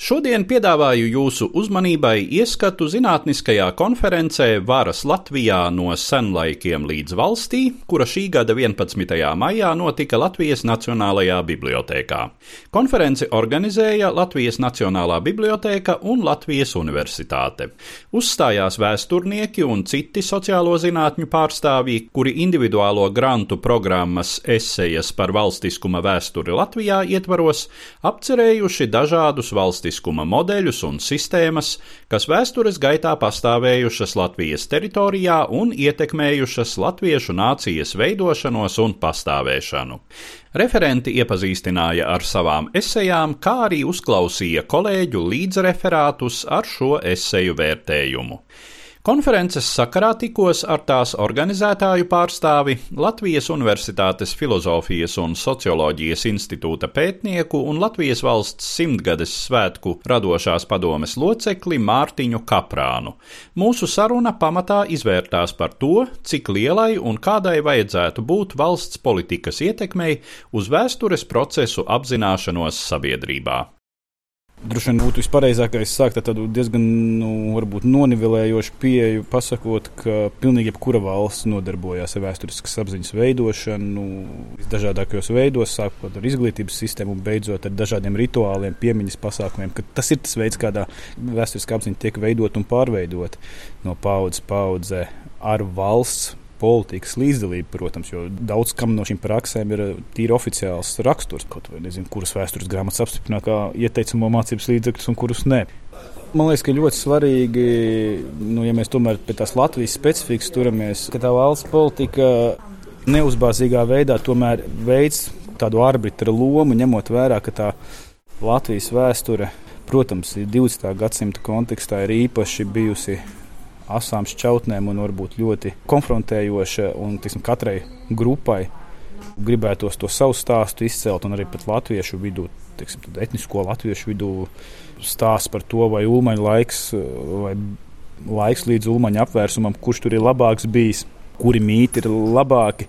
Šodien piedāvāju jūsu uzmanībai ieskatu zinātniskajā konferencē Varas Latvijā no senlaikiem līdz valstī, kura šī gada 11. maijā notika Latvijas Nacionālajā bibliotēkā. Konferenci organizēja Latvijas Nacionālā bibliotēka un Latvijas Universitāte. Uzstājās vēsturnieki un citi sociālo zinātņu pārstāvji, kuri individuālo grantu programmas esejas par valstiskuma vēsturi Latvijā ietvaros apcerējuši dažādus valstiskuma modeļus un sistēmas, kas vēstures gaitā pastāvējušas Latvijas teritorijā un ietekmējušas latviešu nācijas veidošanos un pastāvēšanu. Referenti iepazīstināja ar savām esejām, kā arī uzklausīja kolēģu līdzreferātus ar šo eseju vērtējumu. Konferences sakarā tikos ar tās organizētāju pārstāvi Latvijas Universitātes Filozofijas un Socioloģijas institūta pētnieku un Latvijas valsts simtgades svētku radošās padomes locekli Mārtiņu Kaprānu. Mūsu saruna pamatā izvērtās par to, cik lielai un kādai vajadzētu būt valsts politikas ietekmei uz vēstures procesu apzināšanos sabiedrībā. Droši vien būtu vispareizākais sākt ar tādu diezgan nu, nonivelējošu pieeju, pasakot, ka pilnīgi jebkura valsts nodarbojās ar vēsturiskas apziņas veidošanu nu, visdažādākajos veidos, sākot ar izglītības sistēmu un beidzot ar dažādiem rituāliem, piemiņas pasākumiem. Tas ir tas veids, kādā vēsturiskā apziņa tiek veidot un pārveidot no paudzes paudzē ar valsts politikas līdzdalība, protams, jo daudz kam no šīm praksēm ir tīri oficiāls raksturs. Kaut vai nezinu, kuras vēstures grāmatas apstiprināt kā ieteicamo mācības līdzekļus un kurus nē. Man liekas, ka ļoti svarīgi, nu, ja mēs tomēr pie tās Latvijas specifikas turamies, ka tā valsts politika neuzbāzīgā veidā tomēr veids tādu arbitra lomu, ņemot vērā, ka tā Latvijas vēsture, protams, 20. gadsimta kontekstā ir īpaši bijusi asām šķautnēm un varbūt ļoti konfrontējoša. Un, tiksim, katrai grupai gribētos to savu stāstu izcelt, un arī pat latviešu vidū, tiksim, etnisko latviešu vidū stāsts par to, vai ulmaņa laiks, vai laiks līdz ulmaņa apvērsumam, kurš tur ir labāks bijis, kuri mīti ir labāki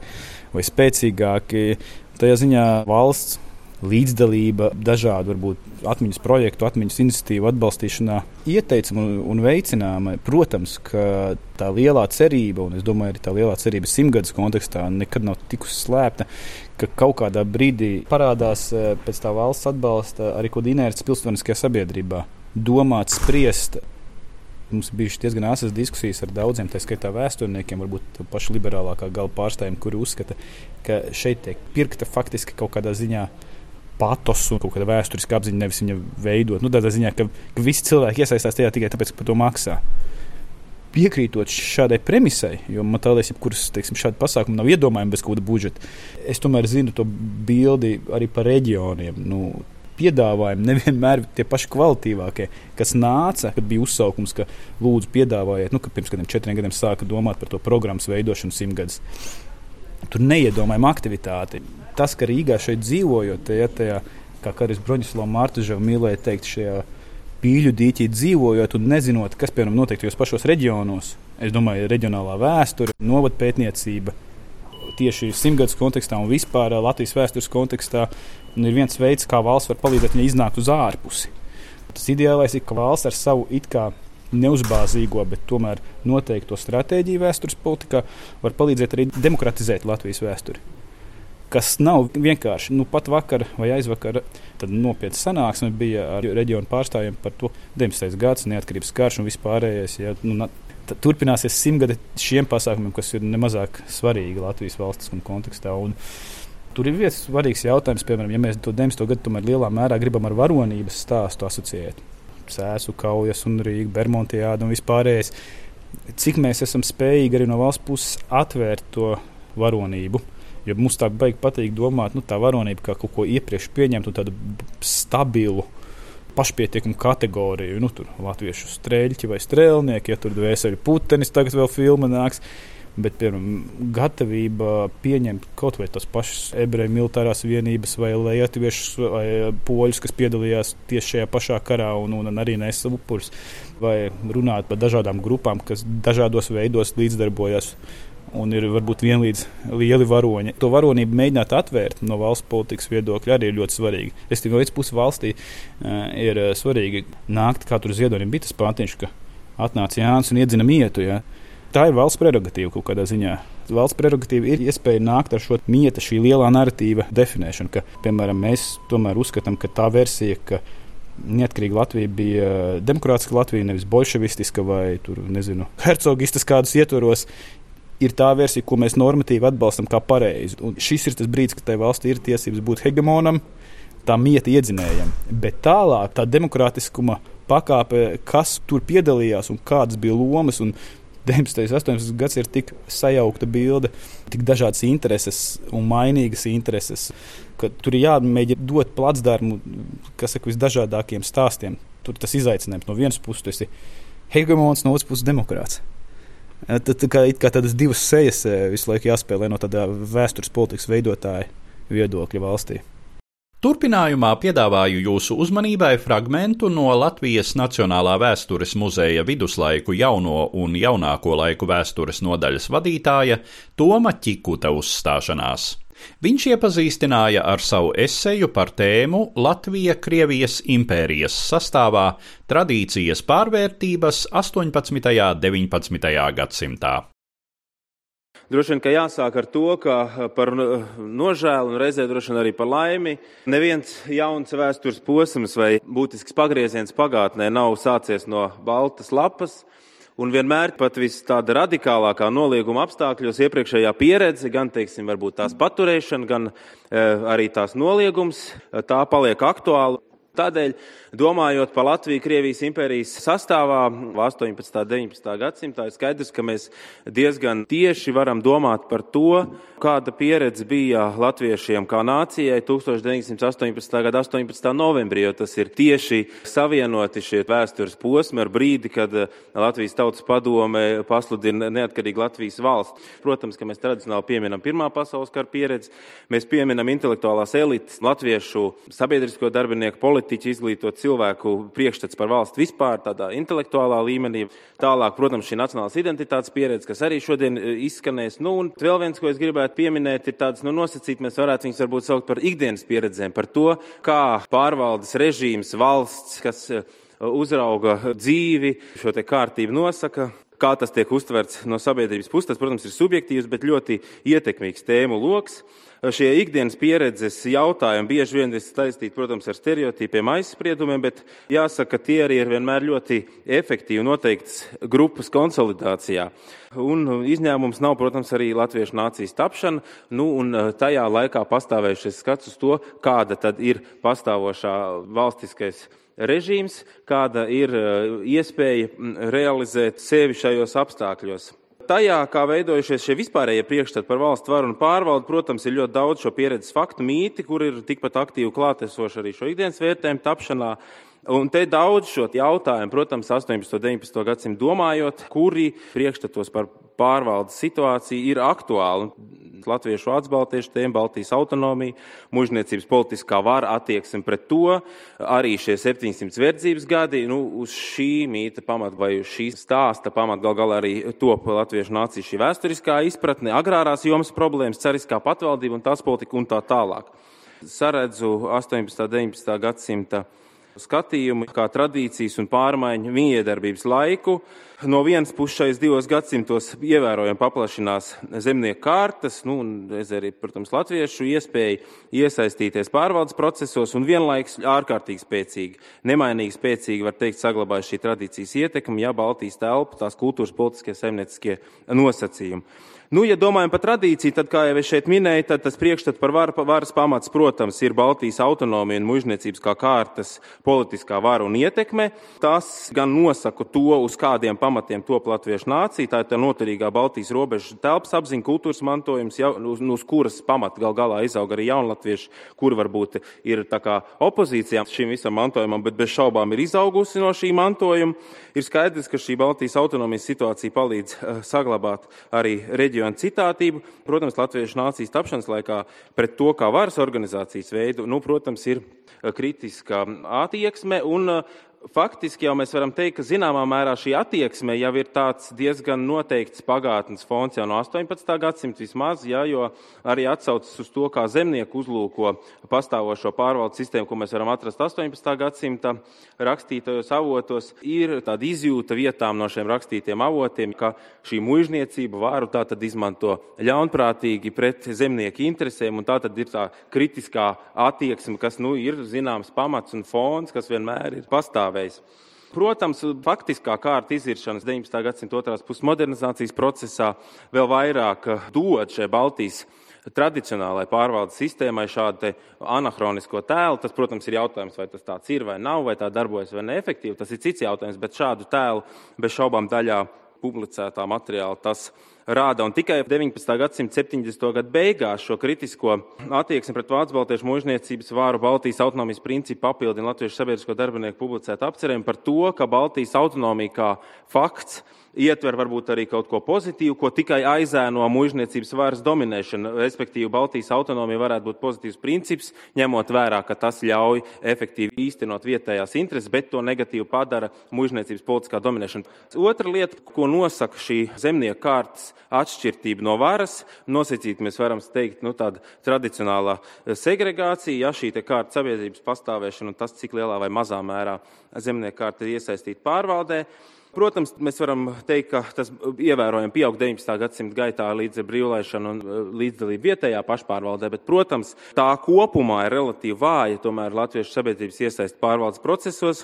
vai spēcīgāki. Tajā ziņā valsts līdzdalība dažādu varbūt, atmiņas projektu, atmiņas iniciatīvu atbalstīšanā ieteicama un, un veicināma. Protams, ka tā lielā cerība, un es domāju, arī tā lielā cerība simtgadus kontekstā nekad nav tikusi slēpta, ka kaut kādā brīdī parādās eh, pēc tā valsts atbalsta arī kaut kāda inerces pilsoniskajā sabiedrībā. Domāt, spriest, mums bija diezgan asas diskusijas ar daudziem, tā skaitā vēsturniekiem, varbūt pašu liberālākā gala pārstāvjiem, kuri uzskata, ka šeit tiek pirkta faktiski kaut kādā ziņā patosu, kaut kāda vēsturiska apziņa, nevis viņa veidot. Nu, tādā ziņā, ka, ka visi cilvēki iesaistās tajā tikai tāpēc, ka par to maksā. Piekrītot šādai premisai, jo man liekas, ka jebkuras šādi pasākumi nav iedomājami bez kāda budžeta. Es tomēr zinu to bildi arī par reģioniem. Nu, piedāvājumi nevienmēr tie paši kvalitīvākie, kas nāca, kad bija uzsaukums, ka lūdzu piedāvājiet, nu, ka pirms kādiem četriem gadiem sāka domāt par to programmas veidošanu simtgadus. Tur neiedomājama aktivitāte tas, ka Rīgā šeit dzīvojot, ja tajā, kā Karis Broņislavs Mārtiņš mīlēja teikt, šajā pīļu dīķī dzīvojot un nezinot, kas piemēram notiek tajos pašos reģionos, es domāju, reģionālā vēsture, novada pētniecība. Tieši simtgadus kontekstā un vispār Latvijas vēstures kontekstā ir viens veids, kā valsts var palīdzēt viņai iznākt uz ārpusi. Tas ideālais ir, ka valsts ar savu it kā neuzbāzīgo, bet tomēr noteikto stratēģiju vēstures politikā var palīdzēt arī demokratizēt Latvijas vēsturi kas nav vienkārši. Nu, pat vakar vai aizvakar nopietna sanāksme bija ar reģionu pārstāvjiem par to 19. gadsimta neatkarības karš un vispārējais. Ja, nu, turpināsies simtgade šiem pasākumiem, kas ir nemazāk svarīgi Latvijas valstiskuma kontekstā. Un, Tur ir viens svarīgs jautājums, piemēram, ja mēs to 19. gadu tomēr lielā mērā gribam ar varonības stāstu asociēt. Sēsu kaujas un Rīgas, Bermudiāda un vispārējais. cik mēs esam spējīgi arī no valsts puses atvērt to varonību. Jo mums tā baigi patīk domāt, nu, tā varonība kā kaut ko iepriekš pieņemt un tādu stabilu. Pašpietiekamu kategoriju, nu, tur latviešu strēļķi vai strēlnieki, ja tur dvēseli putenis, tagad vēl filma nāks. Bet, piemēram, gatavība pieņemt kaut vai tās pašas ebreju militārās vienības vai lietuviešus vai poļus, kas piedalījās tieši šajā pašā karā un, un arī nesa upurus, vai runāt par dažādām grupām, kas dažādos veidos līdzdarbojās un ir varbūt vienlīdz lieli varoņi. To varonību mēģināt atvērt no valsts politikas viedokļa arī ir ļoti svarīgi. Es tikai no otras puses valstī uh, ir svarīgi nākt, kā tur ziedonim bija tas pāntiņš, ka atnāca Jānis un iedzina mietu. Ja? Tā ir valsts prerogatīva kaut kādā ziņā. Valsts prerogatīva ir iespēja nākt ar šo mietu, šī lielā narratīva definēšanu, ka, piemēram, mēs tomēr uzskatām, ka tā versija, ka Neatkarīga Latvija bija demokrātiska Latvija, nevis bolševistiska vai, tur, nezinu, hercogistas kādus ietvaros, ir tā versija, ko mēs normatīvi atbalstam kā pareizi. Un šis ir tas brīdis, kad tai valstī ir tiesības būt hegemonam, tā mieta iedzinējam. Bet tālāk tā demokrātiskuma pakāpe, kas tur piedalījās un kādas bija lomas. Un 19. un 18. gads ir tik sajaukta bilde, tik dažādas intereses un mainīgas intereses, ka tur ir jāmēģina dot placdarmu, kas ir visdažādākiem stāstiem. Tur tas izaicinājums no vienas puses, tas ir hegemons, no otras puses demokrāts. Tad tā kā, kā tādas divas sejas visu laiku jāspēlē no tāda vēstures politikas veidotāja viedokļa valstī. Turpinājumā piedāvāju jūsu uzmanībai fragment no Latvijas Nacionālā vēstures muzeja viduslaiku jauno un jaunāko laiku vēstures nodaļas vadītāja Toma Čikuta uzstāšanās. Viņš iepazīstināja ar savu eseju par tēmu Latvija Krievijas impērijas sastāvā - tradīcijas pārvērtības 18. un 19. gadsimtā. Droši vien, ka jāsāk ar to, ka par nožēlu un reizē droši vien arī par laimi neviens jauns vēstures posms vai būtisks pagrieziens pagātnē nav sācies no baltas lapas. Un vienmēr pat vis tāda radikālākā nolieguma apstākļos iepriekšējā pieredze, gan, teiksim, tās paturēšana, gan e, arī tās noliegums, tā paliek aktuāla. Tādēļ, domājot par Latviju Krievijas impērijas sastāvā 18. un 19. gadsimtā, ir skaidrs, ka mēs diezgan tieši varam domāt par to, kāda pieredze bija latviešiem kā nācijai 1918. gada 18. novembrī, jo tas ir tieši savienoti šie vēstures posmi ar brīdi, kad Latvijas tautas padome pasludina neatkarīgu Latvijas valsts. Protams, ka mēs tradicionāli pieminam Pirmā pasaules kara pieredzi, mēs pieminam intelektuālās elites, latviešu sabiedrisko darbinieku politiķi, izglītot cilvēku priekšstats par valsti vispār, tādā intelektuālā līmenī. Tālāk, protams, šī nacionālās identitātes pieredze, kas arī šodien e, izskanēs. Nu, un vēl viens, ko es gribētu pieminēt, ir tāds nu, nosacīt, mēs varētu viņus varbūt saukt par ikdienas pieredzēm, par to, kā pārvaldes režīms, valsts, kas e, uzrauga dzīvi, šo te kārtību nosaka, kā tas tiek uztverts no sabiedrības puses. Tas, protams, ir subjektīvs, bet ļoti ietekmīgs tēmu lokus šie ikdienas pieredzes jautājumi bieži vien ir saistīti, protams, ar stereotīpiem, aizspriedumiem, bet jāsaka, ka tie arī ir vienmēr ļoti efektīvi noteiktas grupas konsolidācijā. Un izņēmums nav, protams, arī latviešu nācijas tapšana, nu, un eh, tajā laikā pastāvējušais skats uz to, kāda tad ir pastāvošā valstiskais režīms, kāda ir eh, iespēja realizēt sevi šajos apstākļos tajā, kā veidojušies šie vispārējie priekšstati par valsts varu un pārvaldu, protams, ir ļoti daudz šo pieredzes faktu mīti, kur ir tikpat aktīvi klātesoši arī šo ikdienas vērtējumu tapšanā. Un te daudz šo jautājumu, protams, 18. un 19. gadsimtu domājot, kuri priekšstatos par pārvaldes situāciju ir aktuāli. Latviešu atbaltiešu tēma, Baltijas autonomija, mužniecības politiskā vara attieksme pret to, arī šie 700 verdzības gadi, nu, uz šī mīta pamata vai uz šī stāsta pamata gal galā arī top latviešu nācija šī vēsturiskā izpratne, agrārās jomas problēmas, cariskā patvaldība un tās politika un tā tālāk. Saredzu 18. un 19. gadsimta skatījumu, kā tradīcijas un pārmaiņu miedarbības laiku. No vienas puses šais divos gadsimtos ievērojami paplašinās zemnieku kārtas, nu, un arī, protams, latviešu iespēja iesaistīties pārvaldes procesos un vienlaiks ārkārtīgi spēcīgi, nemainīgi spēcīgi, var teikt, saglabājas šī tradīcijas ietekme, ja Baltijas telpa, tās kultūras politiskie saimnieciskie nosacījumi. Nu, ja domājam par tradīciju, tad, kā jau es šeit minēju, tad tas priekšstats par var, varas pamats, protams, ir Baltijas autonomija un mužniecības kā kārtas politiskā vara un ietekme. Tas gan nosaka to, uz kādiem pamatiem top latviešu nācija, tā ir tā noturīgā Baltijas robežas telpas apziņa, kultūras mantojums, jau, uz, uz kuras pamata gal galā izauga arī jaunatvieši, kur varbūt ir tā kā opozīcijām šim visam mantojumam, bet bez šaubām ir izaugusi no šī mantojuma. Ir skaidrs, ka šī Baltijas autonomijas situācija palīdz uh, saglabāt arī reģionu reģionu citātību. Protams, latviešu nācijas tapšanas laikā pret to, kā varas organizācijas veidu, nu, protams, ir eh, kritiska attieksme un eh, faktiski jau mēs varam teikt, ka zināmā mērā šī attieksme jau ir tāds diezgan noteikts pagātnes fons jau no 18. gadsimta vismaz, ja, jo arī atsaucas uz to, kā zemnieku uzlūko pastāvošo pārvaldes sistēmu, ko mēs varam atrast 18. gadsimta rakstītajos avotos, ir tāda izjūta vietām no šiem rakstītiem avotiem, ka šī mužniecība varu tā tad izmanto ļaunprātīgi pret zemnieku interesēm, un tā tad ir tā kritiskā attieksme, kas nu ir zināms pamats un fons, kas vienmēr ir pastāvīgs pastāvējis. Protams, faktiskā kārta iziršanas 19. gadsimta otrās puses modernizācijas procesā vēl vairāk dod šai Baltijas tradicionālai pārvaldes sistēmai šādu anahronisko tēlu. Tas, protams, ir jautājums, vai tas tāds ir vai nav, vai tā darbojas vai neefektīvi. Tas ir cits jautājums, bet šādu tēlu bez šaubām daļā publicētā materiāla tas rāda. Un tikai 19. gadsimta 70. gadu beigās šo kritisko attieksmi pret vācu baltiešu mūžniecības vāru Baltijas autonomijas principu papildina Latviešu sabiedrisko darbinieku publicēta apcerējuma par to, ka Baltijas autonomija kā fakts ietver varbūt arī kaut ko pozitīvu, ko tikai aizēno mužniecības varas dominēšana. Respektīvi, Baltijas autonomija varētu būt pozitīvs princips, ņemot vērā, ka tas ļauj efektīvi īstenot vietējās intereses, bet to negatīvi padara mužniecības politiskā dominēšana. Otra lieta, ko nosaka šī zemnieku kārtas atšķirtība no varas, nosacīt mēs varam teikt, nu, tāda tradicionālā segregācija, ja šī kārta sabiedrības pastāvēšana un tas, cik lielā vai mazā mērā zemnieku kārta ir iesaistīta pārvaldē. Protams, mēs varam teikt, ka tas ievērojami pieaug 19. gadsimta gaitā līdz brīvlaišanu un e, līdzdalību vietējā pašpārvaldē, bet, protams, tā kopumā ir relatīvi vāja tomēr latviešu sabiedrības iesaist pārvaldes procesos.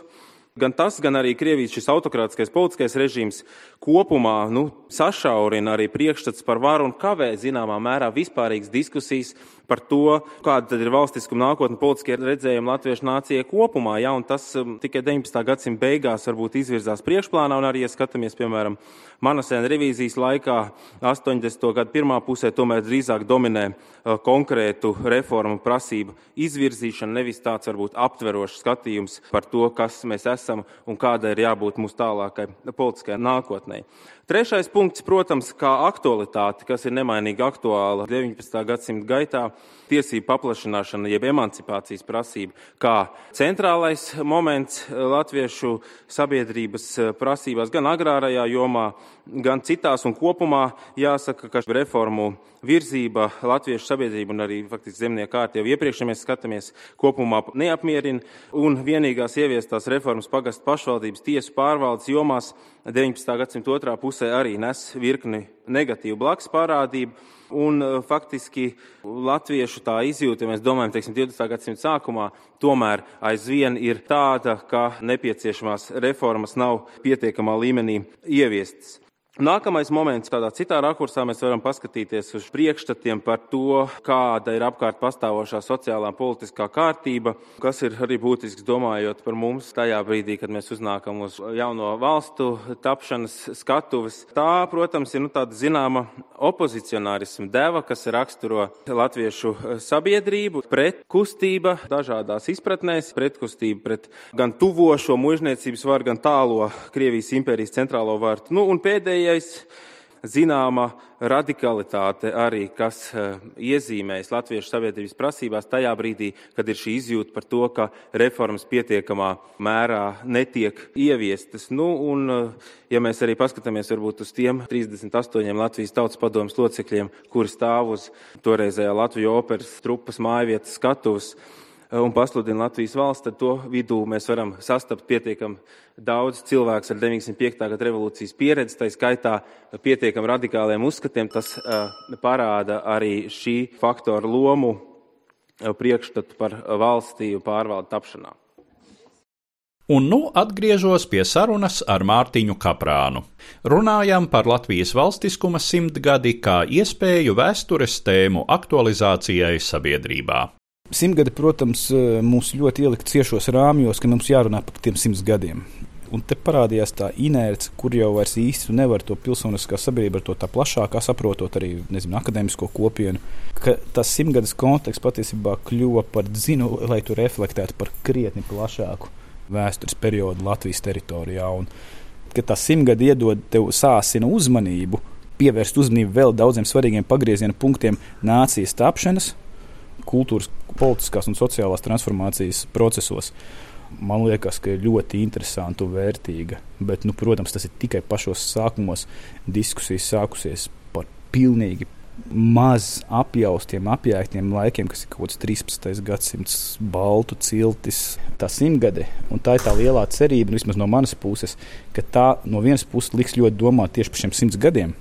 Gan tas, gan arī Krievijas šis autokrātiskais politiskais režīms kopumā nu, sašaurina arī priekšstats par varu un kavē zināmā mērā vispārīgas diskusijas par to, kāda tad ir valstiskuma nākotne politiskie redzējumi latviešu nācijai kopumā. Ja, tas um, tikai 19. gadsimta beigās varbūt izvirzās priekšplānā, un arī, ja skatāmies, piemēram, Manasēna revīzijas laikā, 80. gadu pirmā pusē, tomēr drīzāk dominē uh, konkrētu reformu prasību izvirzīšana, nevis tāds varbūt aptverošs skatījums par to, kas mēs esam un kāda ir jābūt mūsu tālākai politiskajai nākotnē. Trešais punkts, protams, kā aktualitāte, kas ir nemainīgi aktuāla 19. gadsimta gaitā, tiesību paplašināšana, jeb emancipācijas prasība, kā centrālais moments latviešu sabiedrības prasībās, gan agrārajā jomā, gan citās, un kopumā jāsaka, ka reformu virzība latviešu sabiedrību un arī faktiski zemnieku kārtu jau iepriekš, ja mēs skatāmies, kopumā neapmierina, un vienīgās ieviestās reformas pagastu pašvaldības tiesu pārvaldes jomās 19. gadsimta otrā pusē arī nes virkni negatīvu blakus parādību. Un faktiski latviešu tā izjūta, ja mēs domājam, teiksim, 20. gadsimta sākumā, tomēr aizvien ir tāda, ka nepieciešamās reformas nav pietiekamā līmenī ieviestas. Nākamais moments, tādā citā rakursā, mēs varam paskatīties uz priekšstatiem par to, kāda ir apkārt pastāvošā sociālā un politiskā kārtība, kas ir arī būtisks domājot par mums tajā brīdī, kad mēs uznākam uz jauno valstu tapšanas skatuves. Tā, protams, ir nu, tāda zināma opozicionārisma deva, kas raksturo latviešu sabiedrību, pretkustība dažādās izpratnēs, pretkustība pret gan tuvošo mužniecības varu, gan tālo Krievijas impērijas centrālo varu. Nu, un pēdējais pēdējais zināma radikalitāte arī, kas eh, iezīmējas latviešu sabiedrības prasībās tajā brīdī, kad ir šī izjūta par to, ka reformas pietiekamā mērā netiek ieviestas. Nu, un, eh, ja mēs arī paskatāmies varbūt uz tiem 38 Latvijas tautas padomas locekļiem, kuri stāv uz toreizējā Latvijas operas trupas mājvietas skatuves, un pasludina Latvijas valsts, tad to vidū mēs varam sastapt pietiekami daudz cilvēku ar 905. gada revolūcijas pieredzi, tā skaitā pietiekami radikāliem uzskatiem. Tas uh, parāda arī šī faktora lomu uh, priekšstatu par valstī un pārvaldu tapšanā. Un nu atgriežos pie sarunas ar Mārtiņu Kaprānu. Runājam par Latvijas valstiskuma simtgadi kā iespēju vēstures tēmu aktualizācijai sabiedrībā. Simtgadi, protams, mūs ļoti ielika ciešos rāmjos, ka mums jārunā par tiem simts gadiem. Un te parādījās tā inerce, kur jau vairs īsti nevar to pilsoniskā sabiedrība, to tā plašākā saprotot arī nezinu, akadēmisko kopienu, ka tas simtgades konteksts patiesībā kļuva par zinu, lai tu reflektētu par krietni plašāku vēstures periodu Latvijas teritorijā. Un, ka tā simtgade iedod tev sāsina uzmanību, pievērst uzmanību vēl daudziem svarīgiem pagrieziena punktiem nācijas tapšanas, kultūras, politiskās un sociālās transformācijas procesos. Man liekas, ka ir ļoti interesanti un vērtīga. Bet, nu, protams, tas ir tikai pašos sākumos. Diskusijas sākusies par pilnīgi maz apjaustiem, apjēgtiem laikiem, kas ir kaut kāds 13. gadsimts, baltu ciltis, tā simtgade. Un tā ir tā lielā cerība, nu, vismaz no manas puses, ka tā no vienas puses liks ļoti domāt tieši par šiem simts gadiem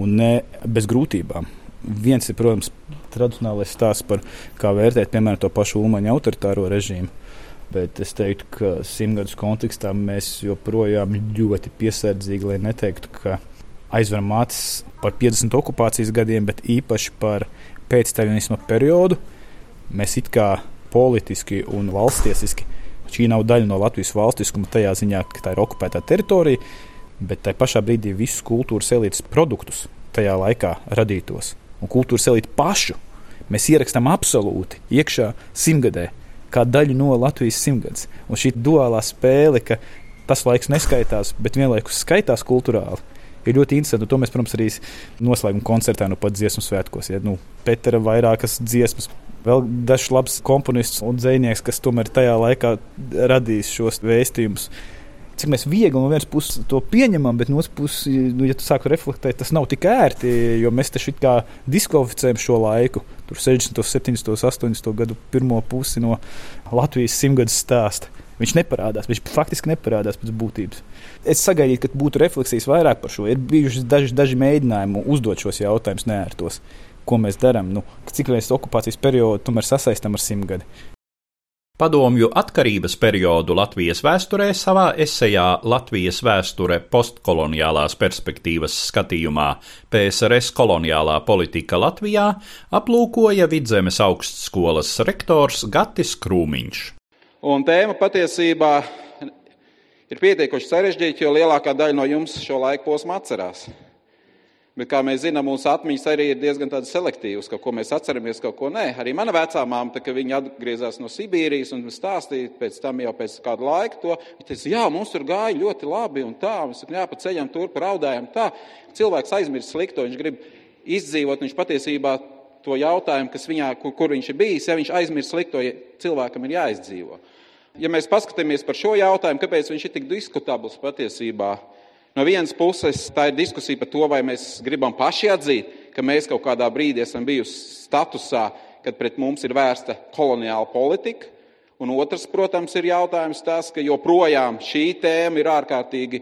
un ne bez grūtībām. Viens ir, protams, tradicionālais stāsts par kā vērtēt, piemēram, to pašu Ulmaņa autoritāro režīmu. Bet es teiktu, ka simtgadus kontekstā mēs joprojām ļoti piesardzīgi, lai neteiktu, ka aizveram acis par 50 okupācijas gadiem, bet īpaši par pēcstaļinisma periodu. Mēs it kā politiski un valstiesiski šī nav daļa no Latvijas valstiskuma tajā ziņā, ka tā ir okupētā teritorija, bet tajā pašā brīdī visus kultūras elites produktus tajā laikā radītos un kultūras elites pašu mēs ierakstām absolūti iekšā simtgadē, kā daļu no Latvijas simtgades. Un šī duālā spēle, ka tas laiks neskaitās, bet vienlaikus skaitās kultūrāli ir ļoti interesanti. To mēs, protams, arī noslēguma koncertā nu pat dziesmu svētkos. Ja, nu, Petera vairākas dziesmas. Vēl dažs labs komponists un dzinieks, kas tomēr tajā laikā radīs šos vēstījumus. Cik mēs viegli no vienas puses to pieņemam, bet no otras puses, nu, ja tu sāki reflektēt, tas nav tik ērti, jo mēs te kā diskvalificējam šo laiku. Tur 60, 70, 80 gadu pirmo pusi no Latvijas simtgades stāsta. Viņš neparādās, viņš faktiski neparādās pēc būtības. Es sagaidītu, ka būtu refleksijas vairāk par šo. Ir bijuši daži, daži mēģinājumi uzdot šos jautājumus neērtos. Ko mēs darām? Nu, cik mēs okupācijas periodu tomēr sasaistām ar simtgadi? Padomju atkarības periodu Latvijas vēsturē savā esejā Latvijas vēsture postkoloniālās perspektīvas skatījumā PSRS koloniālā politika Latvijā aplūkoja Vidzemes augstskolas rektors Gatis Krūmiņš. Un tēma patiesībā ir pietiekuši sarežģīta, jo lielākā daļa no jums šo laiku posmu atcerās. Bet, kā mēs zinām, mūsu atmiņas arī ir diezgan selektīvas, ka ko mēs atceramies, kaut ko nē. Arī mana vecā māte, kad viņa atgriezās no Sibīrijas un stāstīja pēc tam jau pēc kāda laika to, viņa teica, jā, mums tur gāja ļoti labi un tā, mēs jā, pa ceļam turp raudājam tā. Cilvēks aizmirst slikto, viņš grib izdzīvot, viņš patiesībā to jautājumu, kas viņā, kur, kur viņš ir bijis, ja viņš aizmirst slikto, ja cilvēkam ir jāizdzīvo. Ja mēs paskatāmies par šo jautājumu, kāpēc viņš ir tik diskutabls patiesībā, no vienas puses tā ir diskusija par to, vai mēs gribam paši atzīt, ka mēs kaut kādā brīdī esam bijusi statusā, kad pret mums ir vērsta koloniāla politika. Un otrs, protams, ir jautājums tas, ka joprojām šī tēma ir ārkārtīgi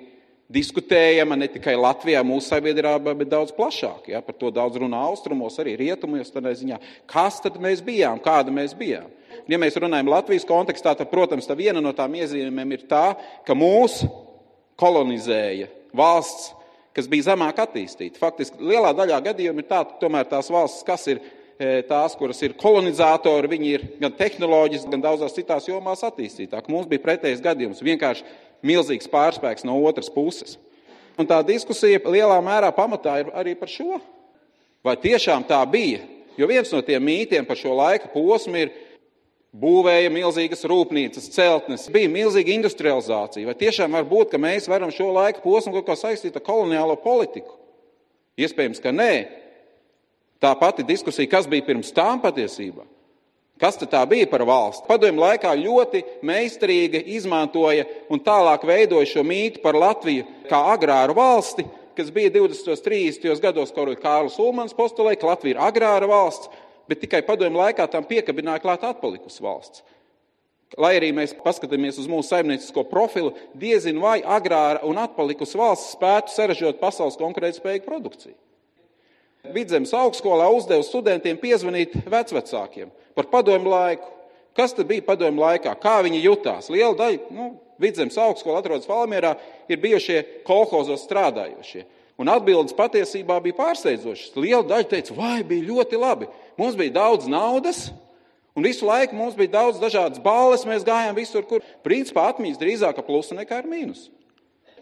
diskutējama ne tikai Latvijā, mūsu sabiedrībā, bet daudz plašāk. Ja? Par to daudz runā austrumos, arī rietumos. Ziņā, kas tad mēs bijām, kāda mēs bijām? ja mēs runājam Latvijas kontekstā, tad, protams, tā viena no tām iezīmēm ir tā, ka mūs kolonizēja valsts, kas bija zemāk attīstīta. Faktiski lielā daļā gadījumu ir tā, tomēr tās valstis, kas ir e, tās, kuras ir kolonizatori, viņi ir gan tehnoloģiski, gan daudzās citās jomās attīstītāki. Mums bija pretējs gadījums, vienkārši milzīgs pārspēks no otras puses. Un tā diskusija lielā mērā pamatā ir arī par šo. Vai tiešām tā bija? Jo viens no tiem mītiem par šo laika posmu ir, būvēja milzīgas rūpnīcas, celtnes, bija milzīga industrializācija. Vai tiešām var būt, ka mēs varam šo laiku posmu kaut kā saistīt ar koloniālo politiku? Iespējams, ka nē. Tā pati diskusija, kas bija pirms tām patiesībā. Kas tā bija par valsti? Padomju laikā ļoti meistarīgi izmantoja un tālāk veidoja šo mītu par Latviju kā agrāru valsti, kas bija 20. un 30. gados, kur Kārlis Ulmans postulēja, ka Latvija ir agrāra valsts, bet tikai padomju laikā tam piekabināja klāt atpalikusi valsts. Lai arī mēs paskatāmies uz mūsu saimniecisko profilu, diezinu vai agrāra un atpalikusi valsts spētu saražot pasaules konkurētspējīgu produkciju. Vidzemes augstskolā uzdeva studentiem piezvanīt vecvecākiem par padomju laiku, Kas tad bija padomju laikā? Kā viņi jutās? Liela daļa, nu, vidzemes augstskola atrodas Valmierā, ir bijušie kolhozos strādājošie. Un atbildes patiesībā bija pārsteidzošas. Liela daļa teica, vai bija ļoti labi. Mums bija daudz naudas, un visu laiku mums bija daudz dažādas balles, mēs gājām visur, kur principā atmiņas drīzāk ar plusu nekā ar mīnusu.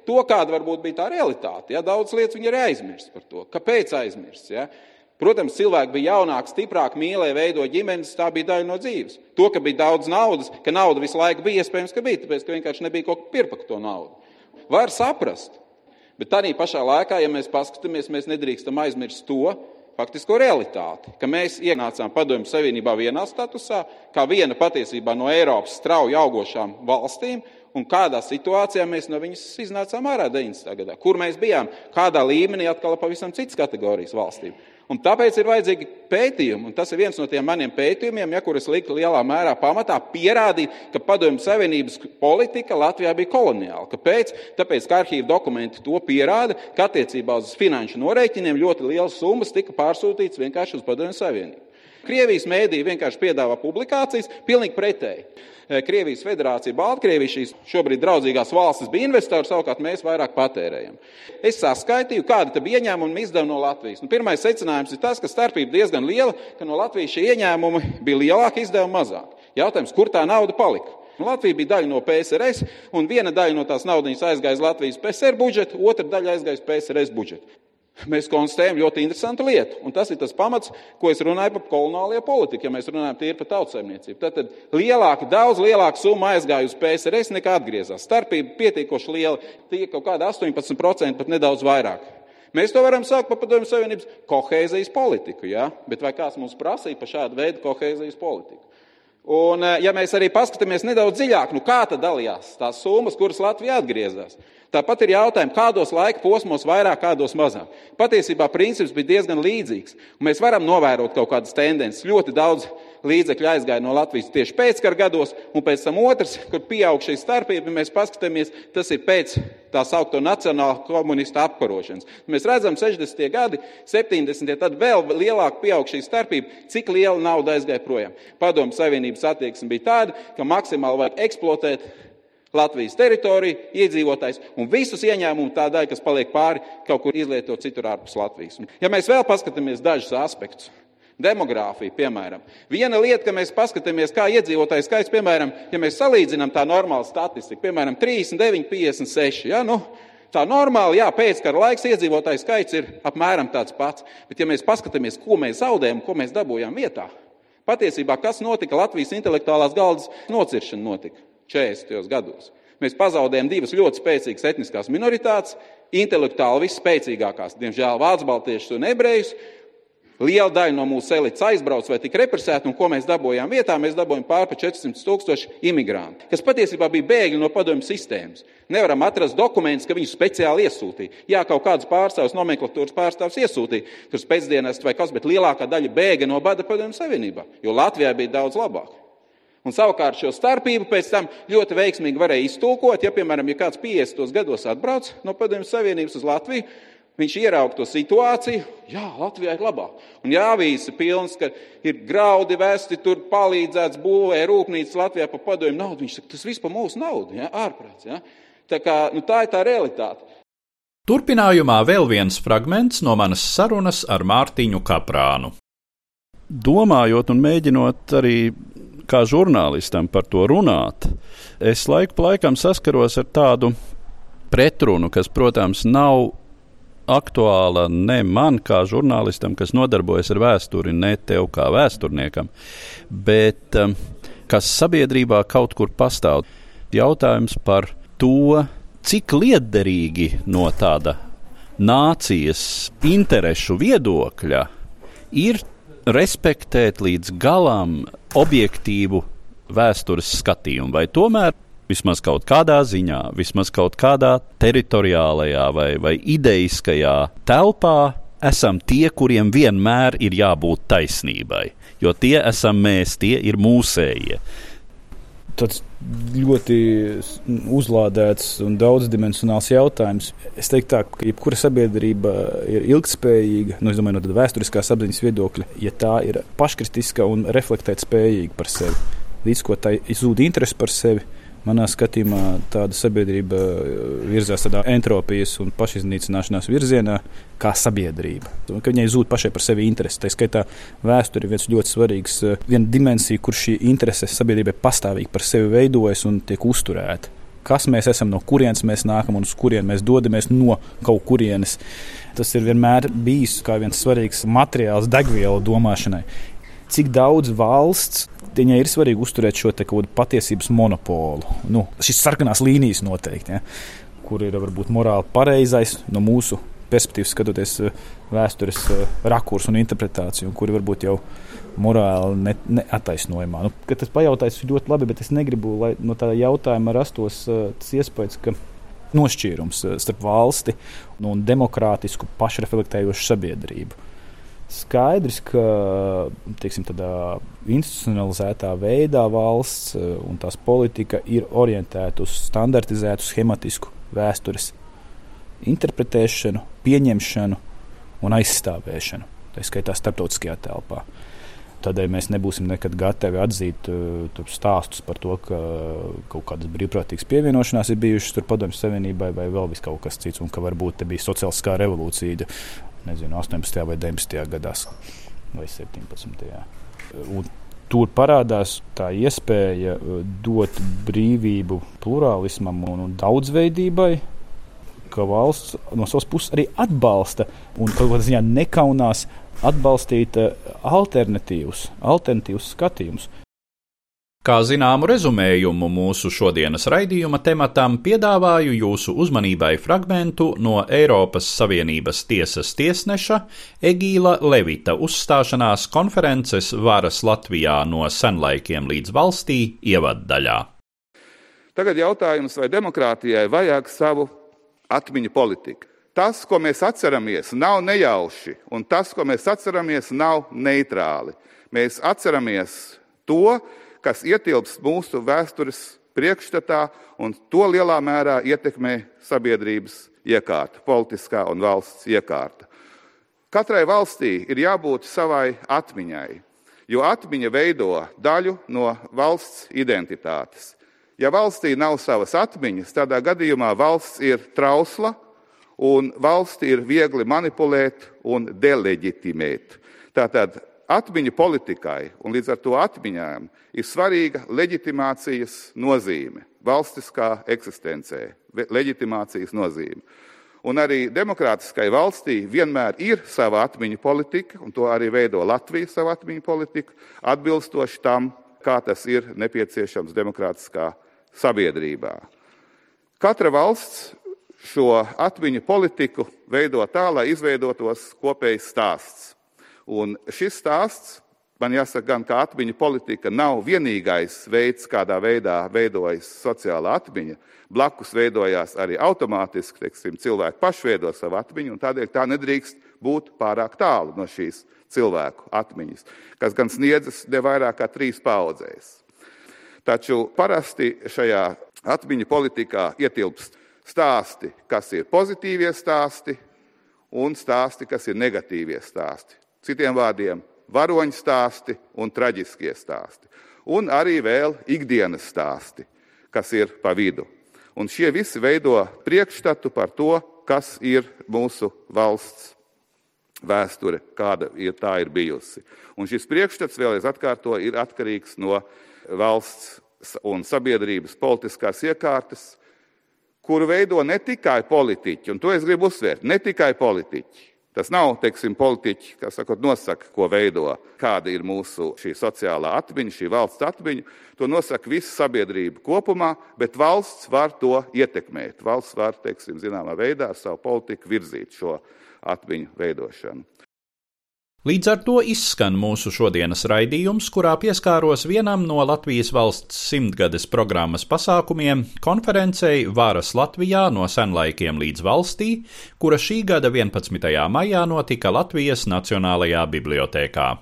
To, kāda varbūt bija tā realitāte. Ja? Daudz lietas viņi ir aizmirst par to. Kāpēc aizmirst? Ja? Protams, cilvēki bija jaunāki, stiprāki, mīlēja, veidoja ģimenes, tā bija daļa no dzīves. To, ka bija daudz naudas, ka nauda visu laiku bija, iespējams, ka bija, tāpēc, ka vienkārši nebija ko pirkt to naudu. Var saprast. Bet tādā pašā laikā, ja mēs paskatāmies, mēs nedrīkstam aizmirst to faktisko realitāti, ka mēs ienācām Padomju Savienībā vienā statusā, kā viena patiesībā no Eiropas strauji augošām valstīm, un kādā situācijā mēs no viņas iznācām ārā 90. gadā. Kur mēs bijām, kādā līmenī atkal pavisam citas kategorijas valstīm. Un tāpēc ir vajadzīgi pētījumi, un tas ir viens no tiem maniem pētījumiem, ja, kurus liku lielā mērā pamatā pierādīt, ka Padomju Savienības politika Latvijā bija koloniāla. Kāpēc? Tāpēc, ka arhīva dokumenti to pierāda, ka attiecībā uz finanšu norēķiniem ļoti lielas summas tika pārsūtītas vienkārši uz Padomju Savienību. Krievijas mēdī vienkārši piedāvā publikācijas, pilnīgi pretēji. Eh, Krievijas federācija, Baltkrievija, šīs šobrīd draudzīgās valstis bija investori, savukārt mēs vairāk patērējam. Es saskaitīju, kāda bija ieņēmuma un izdevuma no Latvijas. Nu, pirmais secinājums ir tas, ka starpība diezgan liela, ka no Latvijas šie ieņēmumi bija lielāki, izdevumi mazāk. Jautājums, kur tā nauda palika? Nu, Latvija bija daļa no PSRS, un viena daļa no tās naudas aizgāja uz Latvijas PSR budžetu, otra daļa aizgāja uz PSRS budžetu mēs konstatējam ļoti interesantu lietu. Un tas ir tas pamats, ko es runāju par koloniālo politiku, ja mēs runājam tīri par tautsēmniecību. Tad, tad lielāka, daudz lielāka summa aizgāja uz PSRS nekā atgriezās. Starpība pietiekoši liela, tie kaut kāda 18%, pat nedaudz vairāk. Mēs to varam saukt par Padomju Savienības kohēzijas politiku, ja? bet vai kāds mums prasīja par šādu veidu kohēzijas politiku? Un, eh, ja mēs arī paskatāmies nedaudz dziļāk, nu kā tad dalījās tās summas, kuras Latvijā atgriezās? Tāpat ir jautājums, kādos laika posmos vairāk, kādos mazāk. Patiesībā princips bija diezgan līdzīgs. Mēs varam novērot kaut kādas tendences. Ļoti daudz līdzekļu aizgāja no Latvijas tieši pēckara gados, un pēc tam otrs, kur pieaug šī starpība, mēs paskatāmies, tas ir pēc tā saucamo nacionālo komunistu apkarošanas. Mēs redzam, 60. gadi, 70. tad vēl lielāka pieaug šī starpība, cik liela nauda aizgāja projām. Padomu Savienības attieksme bija tāda, ka maksimāli vajag eksploatēt Latvijas teritoriju, iedzīvotājs un visus ieņēmumu tā daļa, kas paliek pāri, kaut kur izlietot citur ārpus Latvijas. Ja mēs vēl paskatāmies dažus aspektus, demogrāfija, piemēram, viena lieta, ka mēs paskatāmies, kā iedzīvotāju skaits, piemēram, ja mēs salīdzinām tā normāla statistika, piemēram, 39, 56. Ja, nu, Tā normāli, jā, pēckara laiks iedzīvotāju skaits ir apmēram tāds pats. Bet, ja mēs paskatāmies, ko mēs zaudējam, ko mēs dabūjām vietā, patiesībā kas notika Latvijas intelektuālās galdas nociršana notika. 40. gados. Mēs pazaudējam divas ļoti spēcīgas etniskās minoritātes, intelektuāli visspēcīgākās, diemžēl, vācu baltiešus un ebrejus. Liela daļa no mūsu elites aizbrauc vai tika represēta, un ko mēs dabūjām vietā? Mēs dabūjām pāri 400 tūkstoši imigrantu, kas patiesībā bija bēgļi no padomju sistēmas. Nevaram atrast dokumentus, ka viņus speciāli iesūtīja. Jā, kaut kāds pārstāvs, nomenklatūras pārstāvs iesūtīja, kurš pēcdienas vai kas, bet lielākā daļa bēga no bada padomju savienībā, jo Latvijā bija daudz labāk. Un savukārt šo starpību pēc tam ļoti veiksmīgi varēja iztulkot. Ja, piemēram, ja kāds 50 gados atbrauc no Padomju Savienības uz Latviju, viņš ieraudzīja to situāciju, jā, Latvijā ir labāk. Un jā, avīzes ir pilnas, ka ir graudi vēsti, tur palīdzēts, būvē rūpnīcas Latvijā par padomju naudu. Viņš saka, tas viss par mūsu naudu, ja, ārprāts. Ja. Tā, kā, nu, tā ir tā realitāte. Turpinājumā vēl viens fragments no manas sarunas ar Mārtiņu Kaprānu. Domājot un mēģinot arī kā žurnālistam par to runāt, es laiku pa laikam saskaros ar tādu pretrunu, kas, protams, nav aktuāla ne man, kā žurnālistam, kas nodarbojas ar vēsturi, ne tev kā vēsturniekam, bet um, kas sabiedrībā kaut kur pastāv. Jautājums par to, cik liederīgi no tāda nācijas interešu viedokļa ir respektēt līdz galam objektīvu vēstures skatījumu, vai tomēr vismaz kaut kādā ziņā, vismaz kaut kādā teritoriālajā vai, vai ideiskajā telpā esam tie, kuriem vienmēr ir jābūt taisnībai, jo tie esam mēs, tie ir mūsējie tāds ļoti uzlādēts un daudzdimensionāls jautājums. Es teiktu, tā, ka jebkura sabiedrība ir ilgspējīga, nu, domāju, no vēsturiskās apziņas viedokļa, ja tā ir paškritiska un reflektēt spējīga par sevi. līdz ko tai zūd interesi par sevi. Manā skatījumā tāda sabiedrība uh, virzās tādā entropijas un pašiznīcināšanās virzienā, kā sabiedrība. Ka viņai zūd pašai par sevi interesi. Tā skaitā vēsture ir viens ļoti svarīgs, uh, viena dimensija, kur šī interese sabiedrībai pastāvīgi par sevi veidojas un tiek uzturēta. Kas mēs esam, no kurienes mēs nākam un uz kurien mēs dodamies no kaut kurienes. Tas ir vienmēr bijis kā viens svarīgs materiāls degvielu domāšanai. Cik daudz valsts viņai ir svarīgi uzturēt šo patiesības monopolu. Nu, šis sarkanās līnijas noteikti, ja, kur ir varbūt morāli pareizais no mūsu perspektīvas, skatoties eh, vēstures eh, rakurs un interpretāciju, kuri varbūt jau morāli neattaisnojumā. Nu, tas pajautājums ir ļoti labi, bet es negribu, lai no tā jautājuma rastos uh, tas iespējas, ka nošķīrums starp valsti un demokrātisku, pašreflektējošu sabiedrību. Skaidrs, ka teiksim, tādā institucionalizētā veidā valsts eh, un tās politika ir orientēta uz standartizētu, schematisku vēstures interpretēšanu, pieņemšanu un aizstāvēšanu. Tā skaitā starptautiskajā telpā. Tādēļ mēs nebūsim nekad gatavi atzīt uh, stāstus par to, ka kaut kādas brīvprātīgas pievienošanās ir bijušas Padomju Savienībai vai vēl kaut kas cits, un ka varbūt te bija sociāliskā revolūcija nezinu, 18. vai 19. gadās vai 17. Un tur parādās tā iespēja uh, dot brīvību plurālismam un daudzveidībai, ka valsts no savas puses arī atbalsta un kaut kādā ziņā nekaunās atbalstīt uh, alternatīvus, alternatīvus skatījumus. Kā zināmu rezumējumu mūsu šodienas raidījuma tematam piedāvāju jūsu uzmanībai fragmentu no Eiropas Savienības tiesas tiesneša Egīla Levita uzstāšanās konferences Varas Latvijā no senlaikiem līdz valstī ievaddaļā. Tagad jautājums, vai demokrātijai vajag savu atmiņu politiku. Tas, ko mēs atceramies, nav nejauši, un tas, ko mēs atceramies, nav neitrāli. Mēs atceramies to, kas ietilpst mūsu vēstures priekšstatā, un to lielā mērā ietekmē sabiedrības iekārta, politiskā un valsts iekārta. Katrai valstī ir jābūt savai atmiņai, jo atmiņa veido daļu no valsts identitātes. Ja valstī nav savas atmiņas, tādā gadījumā valsts ir trausla un valsti ir viegli manipulēt un deleģitimēt. Tātad atmiņu politikai un līdz ar to atmiņām ir svarīga leģitimācijas nozīme, valstiskā eksistencē, leģitimācijas nozīme. Un arī demokrātiskai valstī vienmēr ir sava atmiņu politika, un to arī veido Latvija savu atmiņu politiku, atbilstoši tam, kā tas ir nepieciešams demokrātiskā sabiedrībā. Katra valsts šo atmiņu politiku veido tā, lai izveidotos kopējs stāsts. Un šis stāsts, man jāsaka, gan kā atmiņu politika nav vienīgais veids, kādā veidā veidojas sociāla atmiņa. Blakus veidojās arī automātiski, teiksim, cilvēki paši veido savu atmiņu, un tādēļ tā nedrīkst būt pārāk tālu no šīs cilvēku atmiņas, kas gan sniedzas ne vairāk kā trīs paudzēs. Taču parasti šajā atmiņu politikā ietilpst stāsti, kas ir pozitīvie stāsti, un stāsti, kas ir negatīvie stāsti. Citiem vārdiem - varoņu stāsti un traģiskie stāsti. Un arī vēl ikdienas stāsti, kas ir pa vidu. Un šie visi veido priekšstatu par to, kas ir mūsu valsts vēsture, kāda ir tā ir bijusi. Un šis priekšstats, vēlreiz atkārto, ir atkarīgs no valsts un sabiedrības politiskās iekārtas, kuru veido ne tikai politiķi, un to es gribu uzsvērt, ne tikai politiķi, Tas nav, teiksim, politiķi, kas sakot, nosaka, ko veido, kāda ir mūsu šī sociālā atmiņa, šī valsts atmiņa. To nosaka visa sabiedrība kopumā, bet valsts var to ietekmēt. Valsts var, teiksim, zināmā veidā ar savu politiku virzīt šo atmiņu veidošanu. Līdz ar to izskan mūsu šodienas raidījums, kurā pieskāros vienam no Latvijas valsts simtgades programmas pasākumiem - konferencei Vāras Latvijā no senlaikiem līdz valstī, kura šī gada 11. maijā notika Latvijas Nacionālajā bibliotēkā.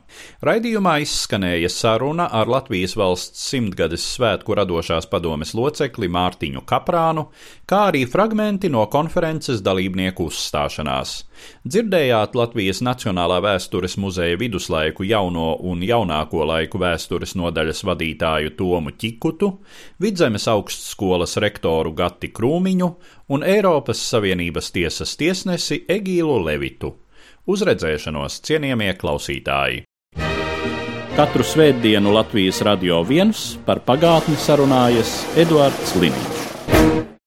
Raidījumā izskanēja saruna ar Latvijas valsts simtgades svētku radošās padomes locekli Mārtiņu Kaprānu, kā arī fragmenti no konferences dalībnieku uzstāšanās. Dzirdējāt Latvijas Nacionālā vēstures muzeja viduslaiku jauno un jaunāko laiku vēstures nodaļas vadītāju Tomu Čikutu, Vidzemes augstskolas rektoru Gati Krūmiņu un Eiropas Savienības tiesas tiesnesi Egīlu Levitu. Uz redzēšanos, cienījamie klausītāji! Katru svētdienu Latvijas radio viens par pagātni sarunājas Eduards Liniņš.